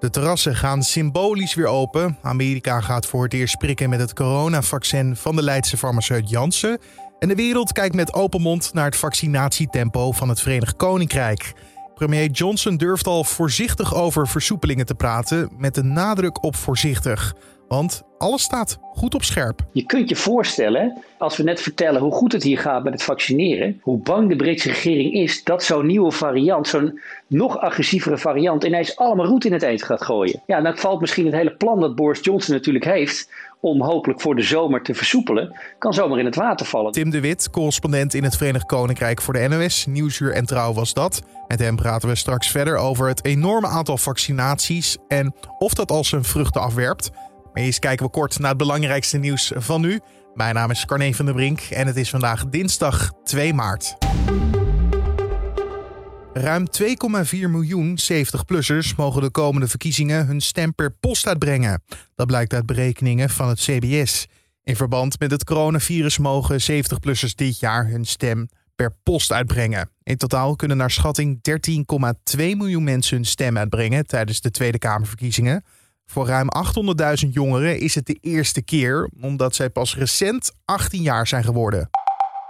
De terrassen gaan symbolisch weer open. Amerika gaat voor het eerst prikken met het coronavaccin van de Leidse farmaceut Janssen. En de wereld kijkt met open mond naar het vaccinatietempo van het Verenigd Koninkrijk. Premier Johnson durft al voorzichtig over versoepelingen te praten, met de nadruk op voorzichtig. Want alles staat goed op scherp. Je kunt je voorstellen, als we net vertellen hoe goed het hier gaat met het vaccineren, hoe bang de Britse regering is dat zo'n nieuwe variant, zo'n nog agressievere variant, ineens allemaal roet in het eten gaat gooien. Ja, dan valt misschien het hele plan dat Boris Johnson natuurlijk heeft om hopelijk voor de zomer te versoepelen, kan zomaar in het water vallen. Tim de Wit, correspondent in het Verenigd Koninkrijk voor de NOS, Nieuwsuur en Trouw was dat. Met hem praten we straks verder over het enorme aantal vaccinaties en of dat al zijn vruchten afwerpt. Maar eerst kijken we kort naar het belangrijkste nieuws van nu. Mijn naam is Carne van der Brink en het is vandaag dinsdag 2 maart. Ruim 2,4 miljoen 70-plussers mogen de komende verkiezingen hun stem per post uitbrengen. Dat blijkt uit berekeningen van het CBS. In verband met het coronavirus mogen 70-plussers dit jaar hun stem per post uitbrengen. In totaal kunnen naar schatting 13,2 miljoen mensen hun stem uitbrengen tijdens de Tweede Kamerverkiezingen. Voor ruim 800.000 jongeren is het de eerste keer, omdat zij pas recent 18 jaar zijn geworden.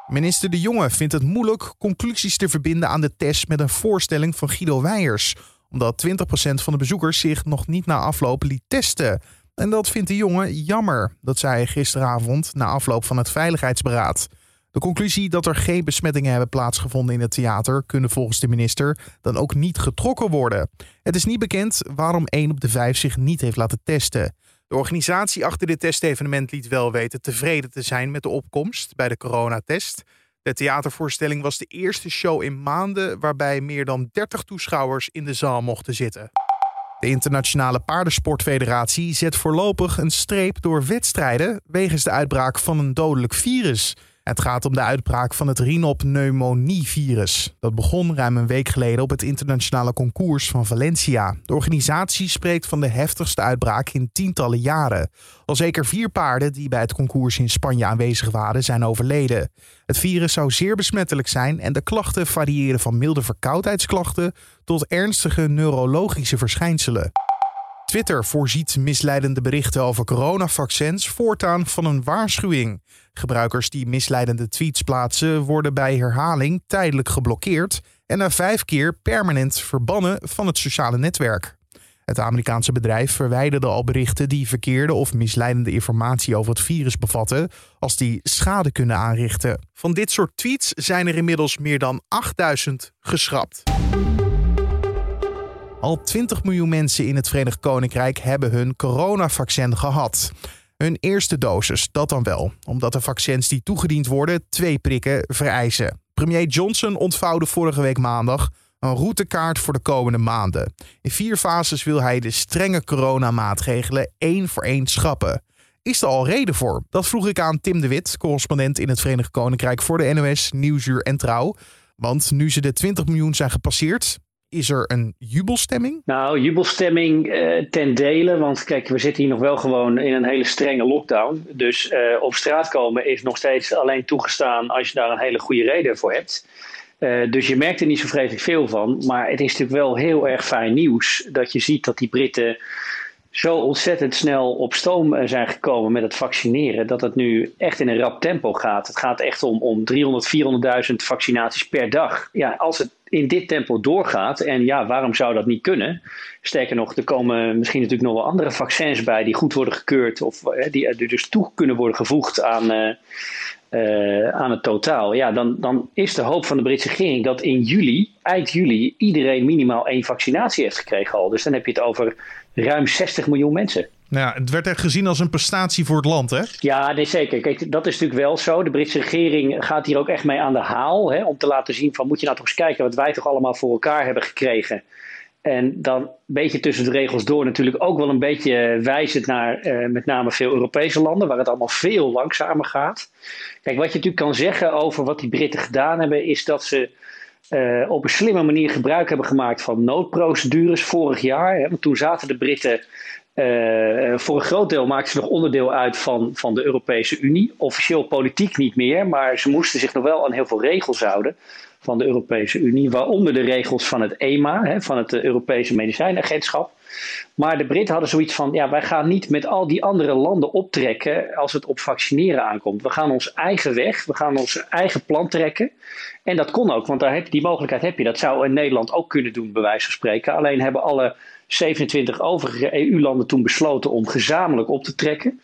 Minister De Jonge vindt het moeilijk conclusies te verbinden aan de test met een voorstelling van Guido Weijers, omdat 20% van de bezoekers zich nog niet na afloop liet testen. En dat vindt De Jonge jammer, dat zei hij gisteravond na afloop van het Veiligheidsberaad. De conclusie dat er geen besmettingen hebben plaatsgevonden in het theater kunnen volgens de minister dan ook niet getrokken worden. Het is niet bekend waarom 1 op de 5 zich niet heeft laten testen. De organisatie achter dit testevenement liet wel weten tevreden te zijn met de opkomst bij de coronatest. De theatervoorstelling was de eerste show in maanden waarbij meer dan 30 toeschouwers in de zaal mochten zitten. De Internationale Paardensportfederatie zet voorlopig een streep door wedstrijden wegens de uitbraak van een dodelijk virus. Het gaat om de uitbraak van het rhinopneumonievirus. Dat begon ruim een week geleden op het internationale concours van Valencia. De organisatie spreekt van de heftigste uitbraak in tientallen jaren. Al zeker vier paarden die bij het concours in Spanje aanwezig waren, zijn overleden. Het virus zou zeer besmettelijk zijn en de klachten variëren van milde verkoudheidsklachten tot ernstige neurologische verschijnselen. Twitter voorziet misleidende berichten over coronavaccins voortaan van een waarschuwing. Gebruikers die misleidende tweets plaatsen worden bij herhaling tijdelijk geblokkeerd en na vijf keer permanent verbannen van het sociale netwerk. Het Amerikaanse bedrijf verwijderde al berichten die verkeerde of misleidende informatie over het virus bevatten, als die schade kunnen aanrichten. Van dit soort tweets zijn er inmiddels meer dan 8000 geschrapt. Al 20 miljoen mensen in het Verenigd Koninkrijk hebben hun coronavaccin gehad. Hun eerste dosis, dat dan wel, omdat de vaccins die toegediend worden twee prikken vereisen. Premier Johnson ontvouwde vorige week maandag een routekaart voor de komende maanden. In vier fases wil hij de strenge coronamaatregelen één voor één schrappen. Is er al reden voor? Dat vroeg ik aan Tim de Wit, correspondent in het Verenigd Koninkrijk voor de NOS, Nieuwsuur en Trouw. Want nu ze de 20 miljoen zijn gepasseerd, is er een jubelstemming? Nou, jubelstemming uh, ten dele. Want kijk, we zitten hier nog wel gewoon in een hele strenge lockdown. Dus uh, op straat komen is nog steeds alleen toegestaan als je daar een hele goede reden voor hebt. Uh, dus je merkt er niet zo vreselijk veel van. Maar het is natuurlijk wel heel erg fijn nieuws dat je ziet dat die Britten zo ontzettend snel op stoom zijn gekomen met het vaccineren, dat het nu echt in een rap tempo gaat. Het gaat echt om, om 300, 400.000 vaccinaties per dag. Ja, als het in dit tempo doorgaat, en ja, waarom zou dat niet kunnen? Sterker nog, er komen misschien natuurlijk nog wel andere vaccins bij die goed worden gekeurd, of die er dus toe kunnen worden gevoegd aan, uh, uh, aan het totaal. Ja, dan, dan is de hoop van de Britse regering dat in juli, eind juli, iedereen minimaal één vaccinatie heeft gekregen al. Dus dan heb je het over ruim 60 miljoen mensen. Ja, het werd echt gezien als een prestatie voor het land, hè? Ja, nee, zeker. Kijk, dat is natuurlijk wel zo. De Britse regering gaat hier ook echt mee aan de haal. Hè, om te laten zien van, moet je nou toch eens kijken wat wij toch allemaal voor elkaar hebben gekregen. En dan een beetje tussen de regels door natuurlijk ook wel een beetje wijzend naar eh, met name veel Europese landen, waar het allemaal veel langzamer gaat. Kijk, wat je natuurlijk kan zeggen over wat die Britten gedaan hebben, is dat ze uh, op een slimme manier gebruik hebben gemaakt van noodprocedures vorig jaar. Hè, want toen zaten de Britten uh, voor een groot deel maakten ze nog onderdeel uit van, van de Europese Unie. Officieel politiek niet meer, maar ze moesten zich nog wel aan heel veel regels houden van de Europese Unie. Waaronder de regels van het EMA, hè, van het Europese Medicijnagentschap. Maar de Britten hadden zoiets van: ja, wij gaan niet met al die andere landen optrekken als het op vaccineren aankomt. We gaan ons eigen weg, we gaan ons eigen plan trekken. En dat kon ook, want daar heb, die mogelijkheid heb je. Dat zou in Nederland ook kunnen doen, bij wijze van spreken. Alleen hebben alle 27 overige EU-landen toen besloten om gezamenlijk op te trekken.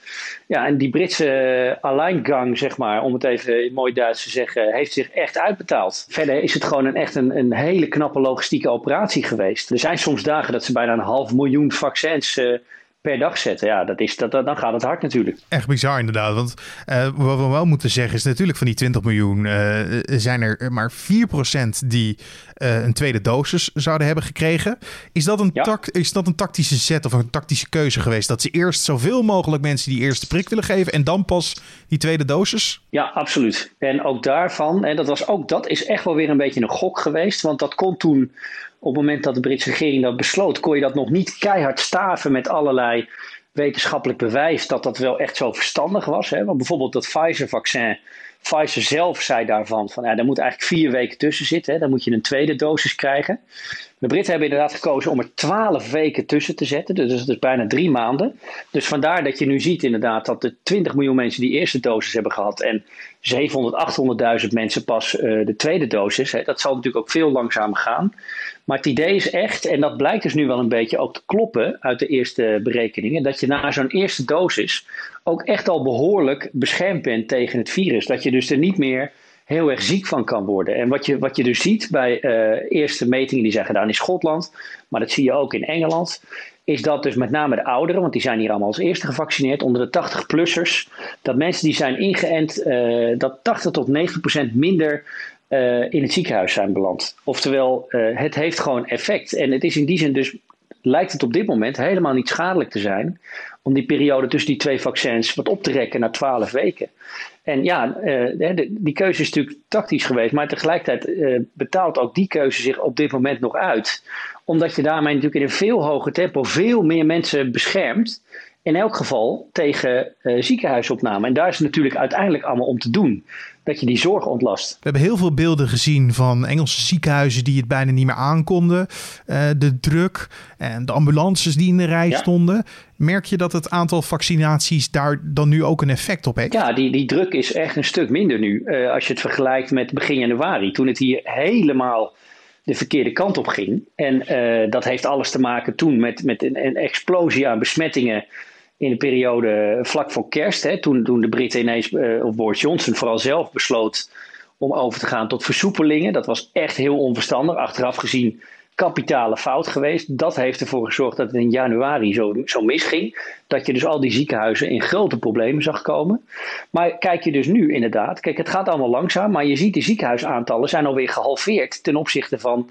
Ja, en die Britse alleingang, zeg maar, om het even in mooi Duits te zeggen, heeft zich echt uitbetaald. Verder is het gewoon een, echt een, een hele knappe logistieke operatie geweest. Er zijn soms dagen dat ze bijna een half miljoen vaccins uh, per dag zetten. Ja, dat is, dat, dan gaat het hard natuurlijk. Echt bizar inderdaad. Want uh, wat we wel moeten zeggen is natuurlijk van die 20 miljoen uh, zijn er maar 4% die uh, een tweede dosis zouden hebben gekregen. Is dat, een ja. is dat een tactische zet of een tactische keuze geweest? Dat ze eerst zoveel mogelijk mensen die eerste prik willen geven en dan pas die tweede dosis? Ja, absoluut. En ook daarvan, en dat, was ook, dat is echt wel weer een beetje een gok geweest. Want dat kon toen op het moment dat de Britse regering dat besloot, kon je dat nog niet keihard staven met allerlei wetenschappelijk bewijs dat dat wel echt zo verstandig was. Hè? Want bijvoorbeeld dat Pfizer-vaccin, Pfizer zelf zei daarvan van ja, daar moet eigenlijk vier weken tussen zitten. Hè? Dan moet je een tweede dosis krijgen. De Britten hebben inderdaad gekozen om er twaalf weken tussen te zetten. Dus dat is bijna drie maanden. Dus vandaar dat je nu ziet inderdaad dat de 20 miljoen mensen die eerste dosis hebben gehad en 700, 800.000 mensen pas uh, de tweede dosis. Hè. Dat zal natuurlijk ook veel langzamer gaan. Maar het idee is echt, en dat blijkt dus nu wel een beetje ook te kloppen uit de eerste berekeningen, dat je na zo'n eerste dosis ook echt al behoorlijk beschermd bent tegen het virus. Dat je dus er niet meer heel erg ziek van kan worden. En wat je, wat je dus ziet bij uh, eerste metingen die zijn gedaan in Schotland, maar dat zie je ook in Engeland, is dat dus met name de ouderen, want die zijn hier allemaal als eerste gevaccineerd, onder de 80-plussers, dat mensen die zijn ingeënt, uh, dat 80 tot 90 procent minder uh, in het ziekenhuis zijn beland. Oftewel, het heeft gewoon effect. En het is in die zin dus, lijkt het op dit moment helemaal niet schadelijk te zijn om die periode tussen die twee vaccins wat op te rekken naar 12 weken. En ja, uh, die keuze is natuurlijk tactisch geweest, maar tegelijkertijd uh, betaalt ook die keuze zich op dit moment nog uit. Omdat je daarmee natuurlijk in een veel hoger tempo veel meer mensen beschermt. In elk geval tegen uh, ziekenhuisopname. En daar is het natuurlijk uiteindelijk allemaal om te doen dat je die zorg ontlast. We hebben heel veel beelden gezien van Engelse ziekenhuizen die het bijna niet meer aankonden. Uh, de druk en de ambulances die in de rij ja. stonden. Merk je dat het aantal vaccinaties daar dan nu ook een effect op heeft? Ja, die, die druk is echt een stuk minder nu. Uh, als je het vergelijkt met begin januari, toen het hier helemaal de verkeerde kant op ging. En dat heeft alles te maken toen met, met een, een explosie aan besmettingen in de periode vlak voor kerst, hè, toen, toen de Britten ineens, uh, of Boris Johnson vooral zelf besloot om over te gaan tot versoepelingen. Dat was echt heel onverstandig. Achteraf gezien kapitale fout geweest. Dat heeft ervoor gezorgd dat het in januari zo, zo misging. Dat je dus al die ziekenhuizen in grote problemen zag komen. Maar kijk je dus nu inderdaad. Kijk, het gaat allemaal langzaam. Maar je ziet de ziekenhuisaantallen zijn alweer gehalveerd ten opzichte van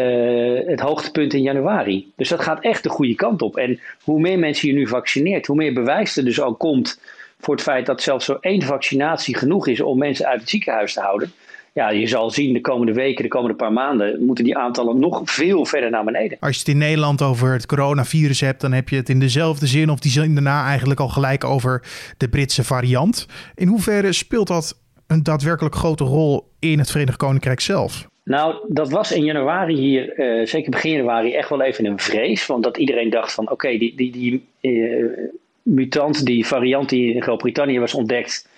uh, het hoogtepunt in januari. Dus dat gaat echt de goede kant op. En hoe meer mensen je nu vaccineert, hoe meer bewijs er dus ook komt voor het feit dat zelfs zo één vaccinatie genoeg is om mensen uit het ziekenhuis te houden. Ja, je zal zien de komende weken, de komende paar maanden, moeten die aantallen nog veel verder naar beneden. Als je het in Nederland over het coronavirus hebt, dan heb je het in dezelfde zin of die zin daarna eigenlijk al gelijk over de Britse variant. In hoeverre speelt dat een daadwerkelijk grote rol in het Verenigd Koninkrijk zelf? Nou, dat was in januari hier, uh, zeker begin januari, echt wel even een vrees. Want dat iedereen dacht van oké, die, die, die uh, mutant, die variant die in Groot-Brittannië was ontdekt,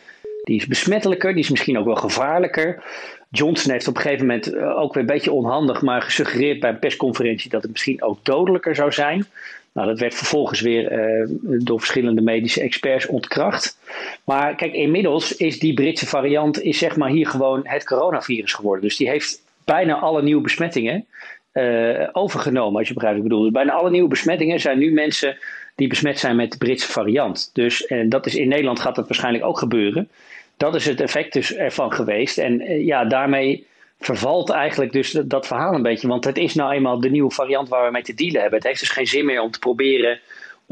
die is besmettelijker, die is misschien ook wel gevaarlijker. Johnson heeft op een gegeven moment uh, ook weer een beetje onhandig, maar gesuggereerd bij een persconferentie dat het misschien ook dodelijker zou zijn. Nou, dat werd vervolgens weer door verschillende medische experts ontkracht. Maar kijk, inmiddels is die Britse variant is zeg maar hier gewoon het coronavirus geworden. Dus die heeft bijna alle nieuwe besmettingen uh, overgenomen, als je begrijpt wat ik bedoel. Dus bijna alle nieuwe besmettingen zijn nu mensen die besmet zijn met de Britse variant. Dus en dat is, in Nederland gaat dat waarschijnlijk ook gebeuren. Dat is het effect dus ervan geweest. En uh, ja, daarmee vervalt eigenlijk dus dat, dat verhaal een beetje. Want het is nou eenmaal de nieuwe variant waar we mee te dealen hebben. Het heeft dus geen zin meer om te proberen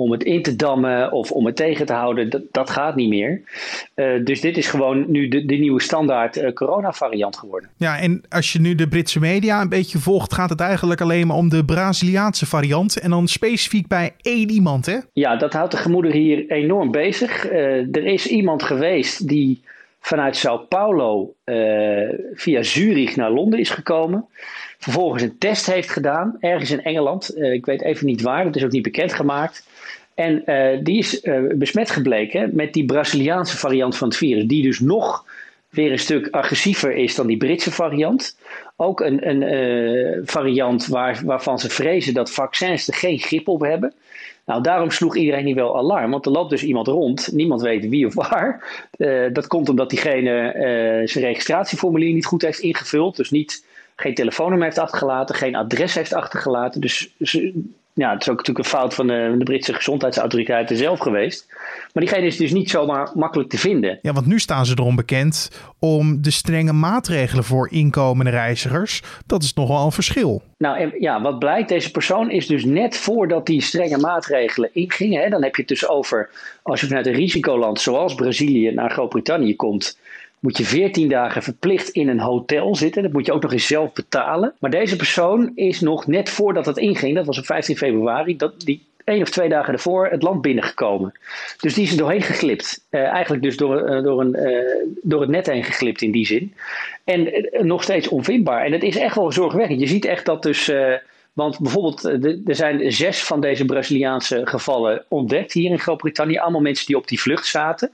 om het in te dammen of om het tegen te houden. Dat, dat gaat niet meer. Uh, dus dit is gewoon nu de, de nieuwe standaard uh, coronavariant geworden. Ja, en als je nu de Britse media een beetje volgt, gaat het eigenlijk alleen maar om de Braziliaanse variant. En dan specifiek bij één iemand, hè? Ja, dat houdt de gemoeder hier enorm bezig. Uh, er is iemand geweest die vanuit Sao Paulo via Zurich naar Londen is gekomen. Vervolgens een test heeft gedaan, ergens in Engeland. ik weet even niet waar, dat is ook niet bekendgemaakt. En die is besmet gebleken met die Braziliaanse variant van het virus, die dus nog weer een stuk agressiever is dan die Britse variant. Ook een, een uh, variant waar, waarvan ze vrezen dat vaccins er geen grip op hebben. Nou, daarom sloeg iedereen hier wel alarm, want er loopt dus iemand rond, niemand weet wie of waar. Uh, dat komt omdat diegene uh, zijn registratieformulier niet goed heeft ingevuld, dus niet, geen telefoonnummer heeft achtergelaten, geen adres heeft achtergelaten. Dus ja, het is ook natuurlijk een fout van de, de, Britse gezondheidsautoriteiten zelf geweest. Maar diegene is dus niet zomaar makkelijk te vinden. Ja, want nu staan ze erom bekend om de strenge maatregelen voor inkomende reizigers. Dat is nogal een verschil. Nou ja, wat blijkt, deze persoon is dus net voordat die strenge maatregelen ingingen. Hè, dan heb je het dus over, als je vanuit een risicoland zoals Brazilië naar Groot-Brittannië komt moet je 14 dagen verplicht in een hotel zitten. Dat moet je ook nog eens zelf betalen. Maar deze persoon is nog net voordat het inging, dat was op 15 februari, dat, die één of twee dagen ervoor het land binnengekomen. Dus die is er doorheen geglipt. Uh, eigenlijk dus door, uh, door, een, uh, door het net heen geglipt in die zin. En nog steeds onvindbaar. En het is echt wel zorgwekkend. Je ziet echt dat dus want bijvoorbeeld, eh, er zijn zes van deze Braziliaanse gevallen ontdekt hier in Groot-Brittannië. Allemaal mensen die op die vlucht zaten.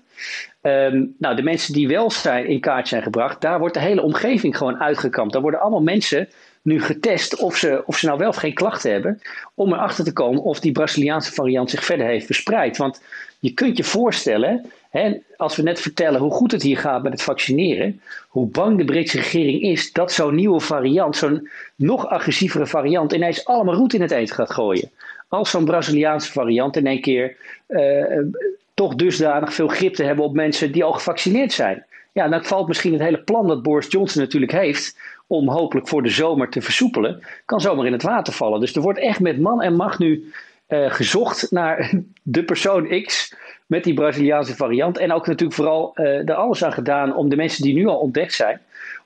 Ehm, nou, de mensen die wel zijn, in kaart zijn gebracht, daar wordt de hele omgeving gewoon uitgekampt. Daar worden allemaal mensen nu getest of ze, of ze nou wel of geen klachten hebben. Om erachter te komen of die Braziliaanse variant zich verder heeft verspreid. Want je kunt je voorstellen, hè, als we net vertellen hoe goed het hier gaat met het vaccineren, hoe bang de Britse regering is dat zo'n nieuwe variant, zo'n nog agressievere variant, ineens allemaal roet in het eten gaat gooien. Als zo'n Braziliaanse variant in één keer uh, toch dusdanig veel grip te hebben op mensen die al gevaccineerd zijn. Ja, dan valt misschien het hele plan dat Boris Johnson natuurlijk heeft om hopelijk voor de zomer te versoepelen, kan zomaar in het water vallen. Dus er wordt echt met man en macht nu uh, gezocht naar de persoon X met die Braziliaanse variant. En ook natuurlijk vooral uh, er alles aan gedaan om de mensen die nu al ontdekt zijn,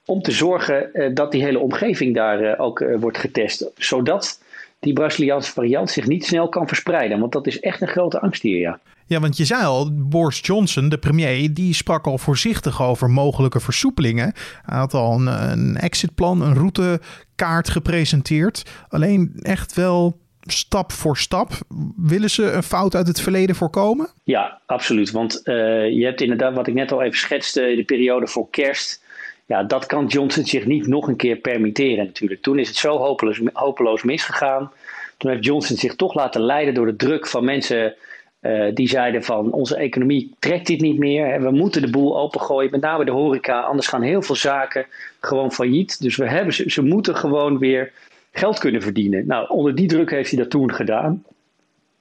om te zorgen uh, dat die hele omgeving daar ook wordt getest. Zodat die Braziliaanse variant zich niet snel kan verspreiden. Want dat is echt een grote angst hier, ja. Ja, want je zei al, Boris Johnson, de premier, die sprak al voorzichtig over mogelijke versoepelingen. Hij had al een, een exitplan, een routekaart gepresenteerd. Alleen echt wel stap voor stap. Willen ze een fout uit het verleden voorkomen? Ja, absoluut. Want uh, je hebt inderdaad, wat ik net al even schetste, de periode voor kerst. Ja, dat kan Johnson zich niet nog een keer permitteren natuurlijk. Toen is het zo hopeloos, hopeloos misgegaan. Toen heeft Johnson zich toch laten leiden door de druk van mensen uh, die zeiden van onze economie trekt dit niet meer. We moeten de boel opengooien, met name de horeca. Anders gaan heel veel zaken gewoon failliet. Dus we hebben, ze, ze moeten gewoon weer geld kunnen verdienen. Nou, onder die druk heeft hij dat toen gedaan.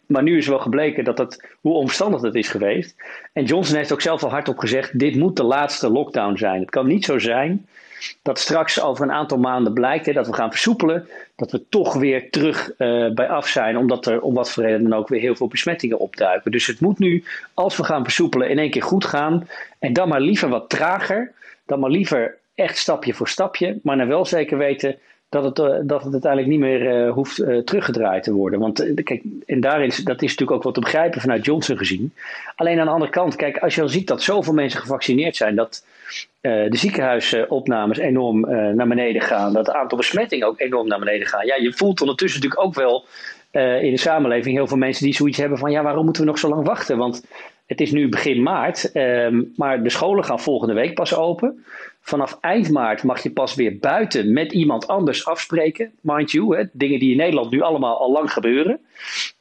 Maar nu is wel gebleken dat dat, hoe omstandig dat is geweest. En Johnson heeft ook zelf al hardop gezegd: dit moet de laatste lockdown zijn. Het kan niet zo zijn dat straks over een aantal maanden blijkt hè, dat we gaan versoepelen, dat we toch weer terug uh, bij af zijn, omdat er om wat voor reden dan ook weer heel veel besmettingen opduiken. Dus het moet nu, als we gaan versoepelen, in één keer goed gaan. En dan maar liever wat trager, dan maar liever echt stapje voor stapje, maar dan wel zeker weten dat het, uh, dat het uiteindelijk niet meer uh, hoeft uh, teruggedraaid te worden. Want kijk, en daarin, dat is natuurlijk ook wat te begrijpen vanuit Johnson gezien. Alleen aan de andere kant, kijk, als je al ziet dat zoveel mensen gevaccineerd zijn, dat de ziekenhuisopnames enorm naar beneden gaan, dat het aantal besmettingen ook enorm naar beneden gaan. Ja, je voelt ondertussen natuurlijk ook wel in de samenleving heel veel mensen die zoiets hebben van, ja, waarom moeten we nog zo lang wachten? Want het is nu begin maart, um, maar de scholen gaan volgende week pas open. Vanaf eind maart mag je pas weer buiten met iemand anders afspreken. Mind you, hè, dingen die in Nederland nu allemaal al lang gebeuren.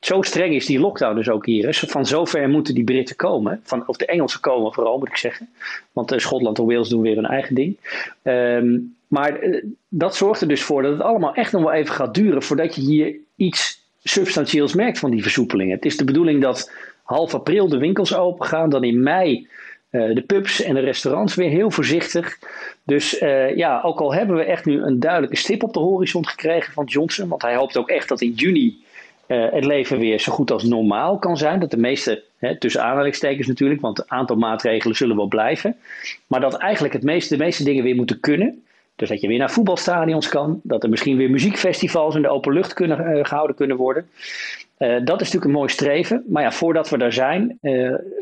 Zo streng is die lockdown dus ook hier. Van zover moeten die Britten komen. Van, of de Engelsen komen vooral, moet ik zeggen. Want uh, Schotland en Wales doen weer hun eigen ding. Um, maar uh, dat zorgt er dus voor dat het allemaal echt nog wel even gaat duren voordat je hier iets substantieels merkt van die versoepelingen. Het is de bedoeling dat half april de winkels open gaan, dan in mei uh, de pubs en de restaurants weer heel voorzichtig. Dus uh, ja, ook al hebben we echt nu een duidelijke stip op de horizon gekregen van Johnson, want hij hoopt ook echt dat in juni uh, het leven weer zo goed als normaal kan zijn. Dat de meeste, hè, tussen aanhalingstekens natuurlijk, want een aantal maatregelen zullen wel blijven. Maar dat eigenlijk het meeste, de meeste dingen weer moeten kunnen. Dus dat je weer naar voetbalstadions kan. Dat er misschien weer muziekfestivals in de open lucht kunnen, gehouden kunnen worden. Dat is natuurlijk een mooi streven. Maar ja, voordat we daar zijn,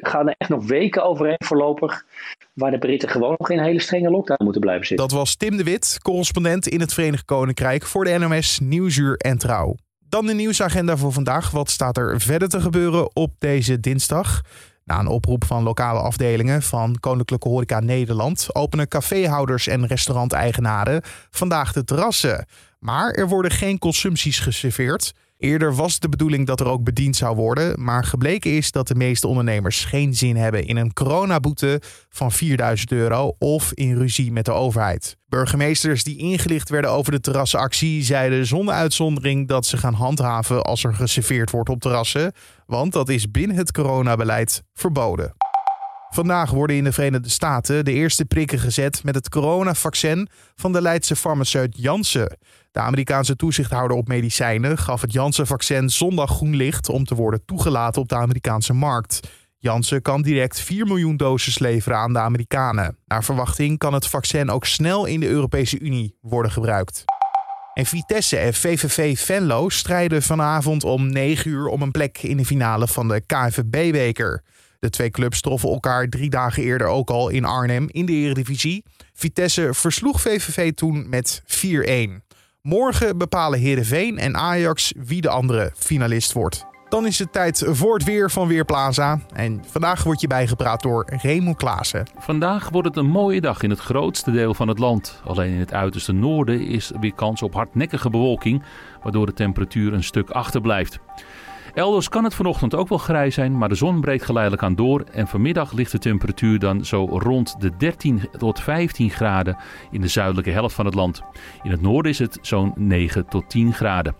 gaan er echt nog weken overheen voorlopig. Waar de Britten gewoon nog in hele strenge lockdown moeten blijven zitten. Dat was Tim de Wit, correspondent in het Verenigd Koninkrijk voor de NOS Nieuwsuur en Trouw. Dan de nieuwsagenda voor vandaag. Wat staat er verder te gebeuren op deze dinsdag? Na een oproep van lokale afdelingen van Koninklijke Horeca Nederland openen caféhouders en restauranteigenaren vandaag de terrassen. Maar er worden geen consumpties geserveerd. Eerder was de bedoeling dat er ook bediend zou worden, maar gebleken is dat de meeste ondernemers geen zin hebben in een coronaboete van 4000 euro of in ruzie met de overheid. Burgemeesters die ingelicht werden over de terrassenactie zeiden zonder uitzondering dat ze gaan handhaven als er geserveerd wordt op terrassen, want dat is binnen het coronabeleid verboden. Vandaag worden in de Verenigde Staten de eerste prikken gezet met het coronavaccin van de Leidse farmaceut Janssen. De Amerikaanse toezichthouder op medicijnen gaf het Janssen-vaccin zondag groen licht om te worden toegelaten op de Amerikaanse markt. Janssen kan direct 4 miljoen doses leveren aan de Amerikanen. Naar verwachting kan het vaccin ook snel in de Europese Unie worden gebruikt. En Vitesse en VVV Venlo strijden vanavond om 9 uur om een plek in de finale van de KNVB-beker. De twee clubs troffen elkaar drie dagen eerder ook al in Arnhem in de Eredivisie. Vitesse versloeg VVV toen met 4-1. Morgen bepalen Heerenveen en Ajax wie de andere finalist wordt. Dan is het tijd voor het weer van Weerplaza. En vandaag wordt je bijgepraat door Raymond Klaassen. Vandaag wordt het een mooie dag in het grootste deel van het land. Alleen in het uiterste noorden is weer kans op hardnekkige bewolking, waardoor de temperatuur een stuk achterblijft. Elders kan het vanochtend ook wel grijs zijn, maar de zon breekt geleidelijk aan door. En vanmiddag ligt de temperatuur dan zo rond de 13 tot 15 graden in de zuidelijke helft van het land. In het noorden is het zo'n 9 tot 10 graden.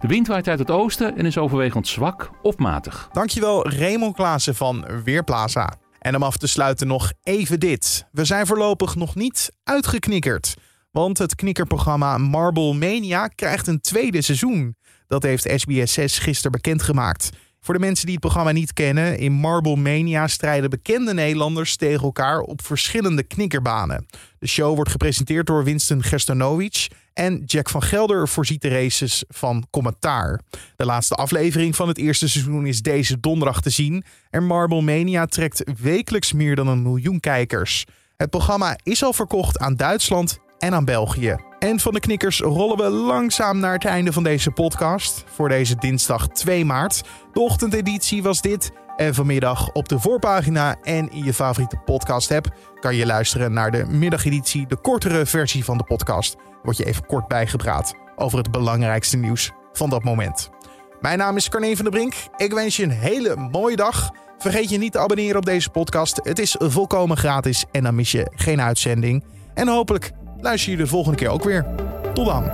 De wind waait uit het oosten en is overwegend zwak of matig. Dankjewel Raymond Klaassen van Weerplaza. En om af te sluiten nog even dit. We zijn voorlopig nog niet uitgeknikkerd. Want het knikkerprogramma Marble Mania krijgt een tweede seizoen. Dat heeft SBS 6 gisteren bekendgemaakt. Voor de mensen die het programma niet kennen, in Marble Mania strijden bekende Nederlanders tegen elkaar op verschillende knikkerbanen. De show wordt gepresenteerd door Winston Gerstanovic en Jack van Gelder voorziet de races van commentaar. De laatste aflevering van het eerste seizoen is deze donderdag te zien en Marble Mania trekt wekelijks meer dan een miljoen kijkers. Het programma is al verkocht aan Duitsland en aan België. En van de knikkers rollen we langzaam naar het einde van deze podcast. Voor deze dinsdag 2 maart. De ochtendeditie was dit. En vanmiddag op de voorpagina en in je favoriete podcast app kan je luisteren naar de middageditie, de kortere versie van de podcast. Word je even kort bijgepraat over het belangrijkste nieuws van dat moment. Mijn naam is Carne van der Brink. Ik wens je een hele mooie dag. Vergeet je niet te abonneren op deze podcast. Het is volkomen gratis en dan mis je geen uitzending. En hopelijk luister je de volgende keer ook weer. Tot dan.